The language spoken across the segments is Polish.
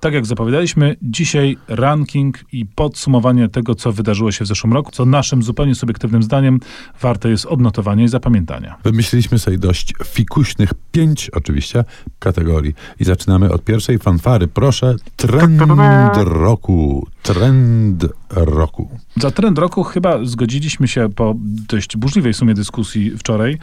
Tak jak zapowiadaliśmy, dzisiaj ranking i podsumowanie tego, co wydarzyło się w zeszłym roku, co naszym zupełnie subiektywnym zdaniem warte jest odnotowania i zapamiętania. Wymyśliliśmy sobie dość fikuśnych pięć oczywiście kategorii i zaczynamy od pierwszej fanfary. Proszę, trend roku. Trend roku. Za trend roku chyba zgodziliśmy się po dość burzliwej sumie dyskusji wczoraj,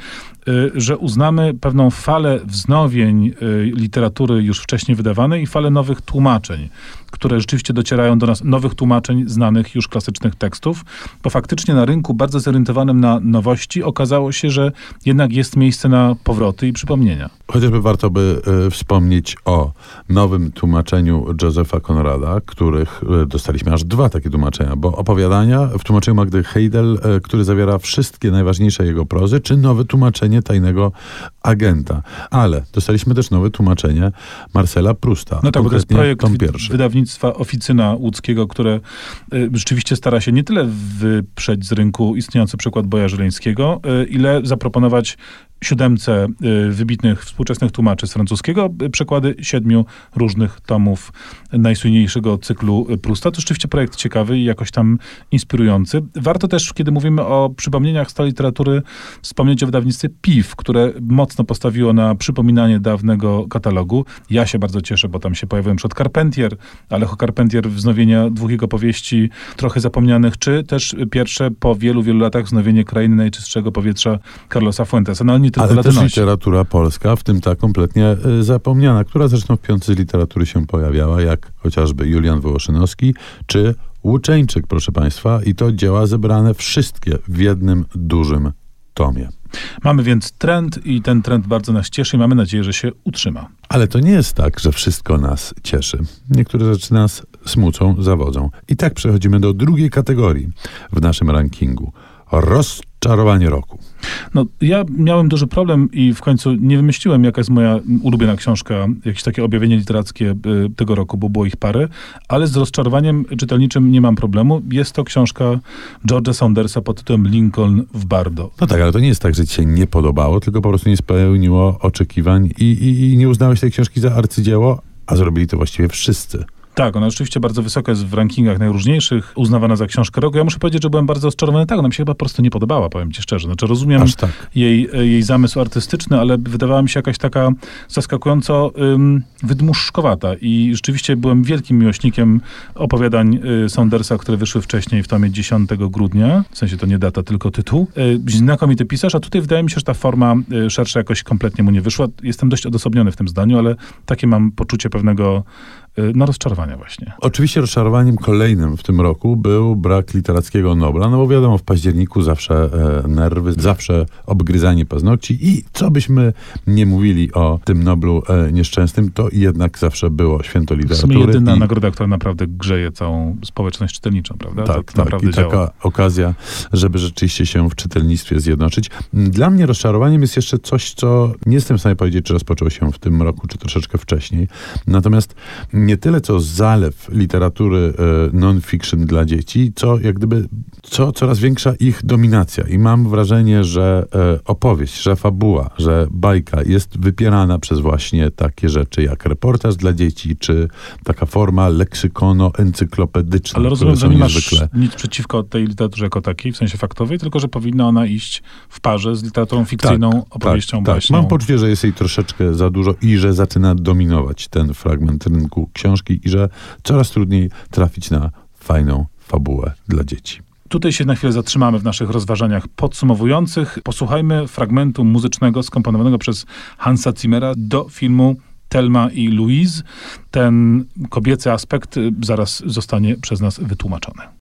y, że uznamy pewną falę wznowień y, literatury już wcześniej wydawanej i falę nowych tłumaczeń, które rzeczywiście docierają do nas, nowych tłumaczeń znanych już klasycznych tekstów, bo faktycznie na rynku bardzo zorientowanym na nowości okazało się, że jednak jest miejsce na powroty i przypomnienia. Chociażby warto by y, wspomnieć o nowym tłumaczeniu Josepha Conrada, których y, dostaliśmy aż dwa takie tłumaczenia, bo opowiadania w tłumaczeniu Magdy Heidel, y, który zawiera wszystkie najważniejsze jego prozy, czy nowe tłumaczenie Tajnego Agenta. Ale dostaliśmy też nowe tłumaczenie Marcela Prusta. No tak, bo to jest projekt wydawnictwa Oficyna Łódzkiego, które y, rzeczywiście stara się nie tyle wyprzeć z rynku istniejący przykład Boja Żeleńskiego, y, ile zaproponować siódemce y, wybitnych współczesnych tłumaczy z francuskiego y, przekłady siedmiu różnych tomów najsłynniejszego cyklu Prusta. To rzeczywiście projekt ciekawy i jakoś tam inspirujący. Warto też, kiedy mówimy o przypomnieniach z literatury, wspomnieć o wydawnictwie PIW, które mocno postawiło na przypominanie dawnego katalogu. Ja się bardzo cieszę, bo tam się pojawił przed Carpentier, Alejo Carpentier, wznowienia dwóch jego powieści trochę zapomnianych, czy też pierwsze po wielu, wielu latach wznowienie Krainy Najczystszego Powietrza Carlosa Fuentesa. No, nie tylko Ale też literatura polska, w tym ta kompletnie y, zapomniana, która zresztą w piątce literatury się pojawiała, jak chociażby Julian Wołoszynowski, czy Łuczeńczyk, proszę Państwa, i to dzieła zebrane wszystkie w jednym dużym tomie. Mamy więc trend i ten trend bardzo nas cieszy i mamy nadzieję, że się utrzyma. Ale to nie jest tak, że wszystko nas cieszy. Niektóre rzeczy nas smucą, zawodzą. I tak przechodzimy do drugiej kategorii w naszym rankingu. Rozczarowanie roku. No, ja miałem duży problem i w końcu nie wymyśliłem, jaka jest moja ulubiona książka, jakieś takie objawienie literackie y, tego roku, bo było ich parę, ale z rozczarowaniem czytelniczym nie mam problemu. Jest to książka George'a Saundersa pod tytułem Lincoln w Bardo. No tak, ale to nie jest tak, że ci się nie podobało, tylko po prostu nie spełniło oczekiwań i, i, i nie uznałeś tej książki za arcydzieło, a zrobili to właściwie wszyscy. Tak, ona rzeczywiście bardzo wysoko jest w rankingach najróżniejszych, uznawana za książkę roku. Ja muszę powiedzieć, że byłem bardzo rozczarowany. Tak, ona mi się chyba po prostu nie podobała, powiem ci szczerze. Znaczy rozumiem tak. jej, jej zamysł artystyczny, ale wydawała mi się jakaś taka zaskakująco ym, wydmuszkowata i rzeczywiście byłem wielkim miłośnikiem opowiadań y, Saundersa, które wyszły wcześniej w tomie 10 grudnia. W sensie to nie data, tylko tytuł. Y, znakomity pisarz, a tutaj wydaje mi się, że ta forma y, szersza jakoś kompletnie mu nie wyszła. Jestem dość odosobniony w tym zdaniu, ale takie mam poczucie pewnego no, rozczarowania właśnie. Oczywiście rozczarowaniem kolejnym w tym roku był brak literackiego Nobla, no bo wiadomo, w październiku zawsze e, nerwy, zawsze obgryzanie paznokci i co byśmy nie mówili o tym Noblu e, nieszczęsnym, to jednak zawsze było święto W literatury. sumie jedyna i, nagroda, która naprawdę grzeje całą społeczność czytelniczą, prawda? Tak, to tak. I działa. taka okazja, żeby rzeczywiście się w czytelnictwie zjednoczyć. Dla mnie rozczarowaniem jest jeszcze coś, co nie jestem w stanie powiedzieć, czy rozpoczęło się w tym roku, czy troszeczkę wcześniej. Natomiast nie tyle co zalew literatury e, non-fiction dla dzieci, co jak gdyby co coraz większa ich dominacja. I mam wrażenie, że e, opowieść, że fabuła, że bajka jest wypierana przez właśnie takie rzeczy jak reportaż dla dzieci, czy taka forma leksykono-encyklopedyczna, Ale rozumiem, że nie masz niezwykle nic przeciwko tej literaturze jako takiej, w sensie faktowej, tylko że powinna ona iść w parze z literaturą fikcyjną, opowieścią, tak, baśnią. Tak. Mam poczucie, że jest jej troszeczkę za dużo i że zaczyna dominować ten fragment rynku książki i że coraz trudniej trafić na fajną fabułę dla dzieci. Tutaj się na chwilę zatrzymamy w naszych rozważaniach podsumowujących. Posłuchajmy fragmentu muzycznego skomponowanego przez Hansa Zimmera do filmu Telma i Louise. Ten kobiecy aspekt y, zaraz zostanie przez nas wytłumaczony.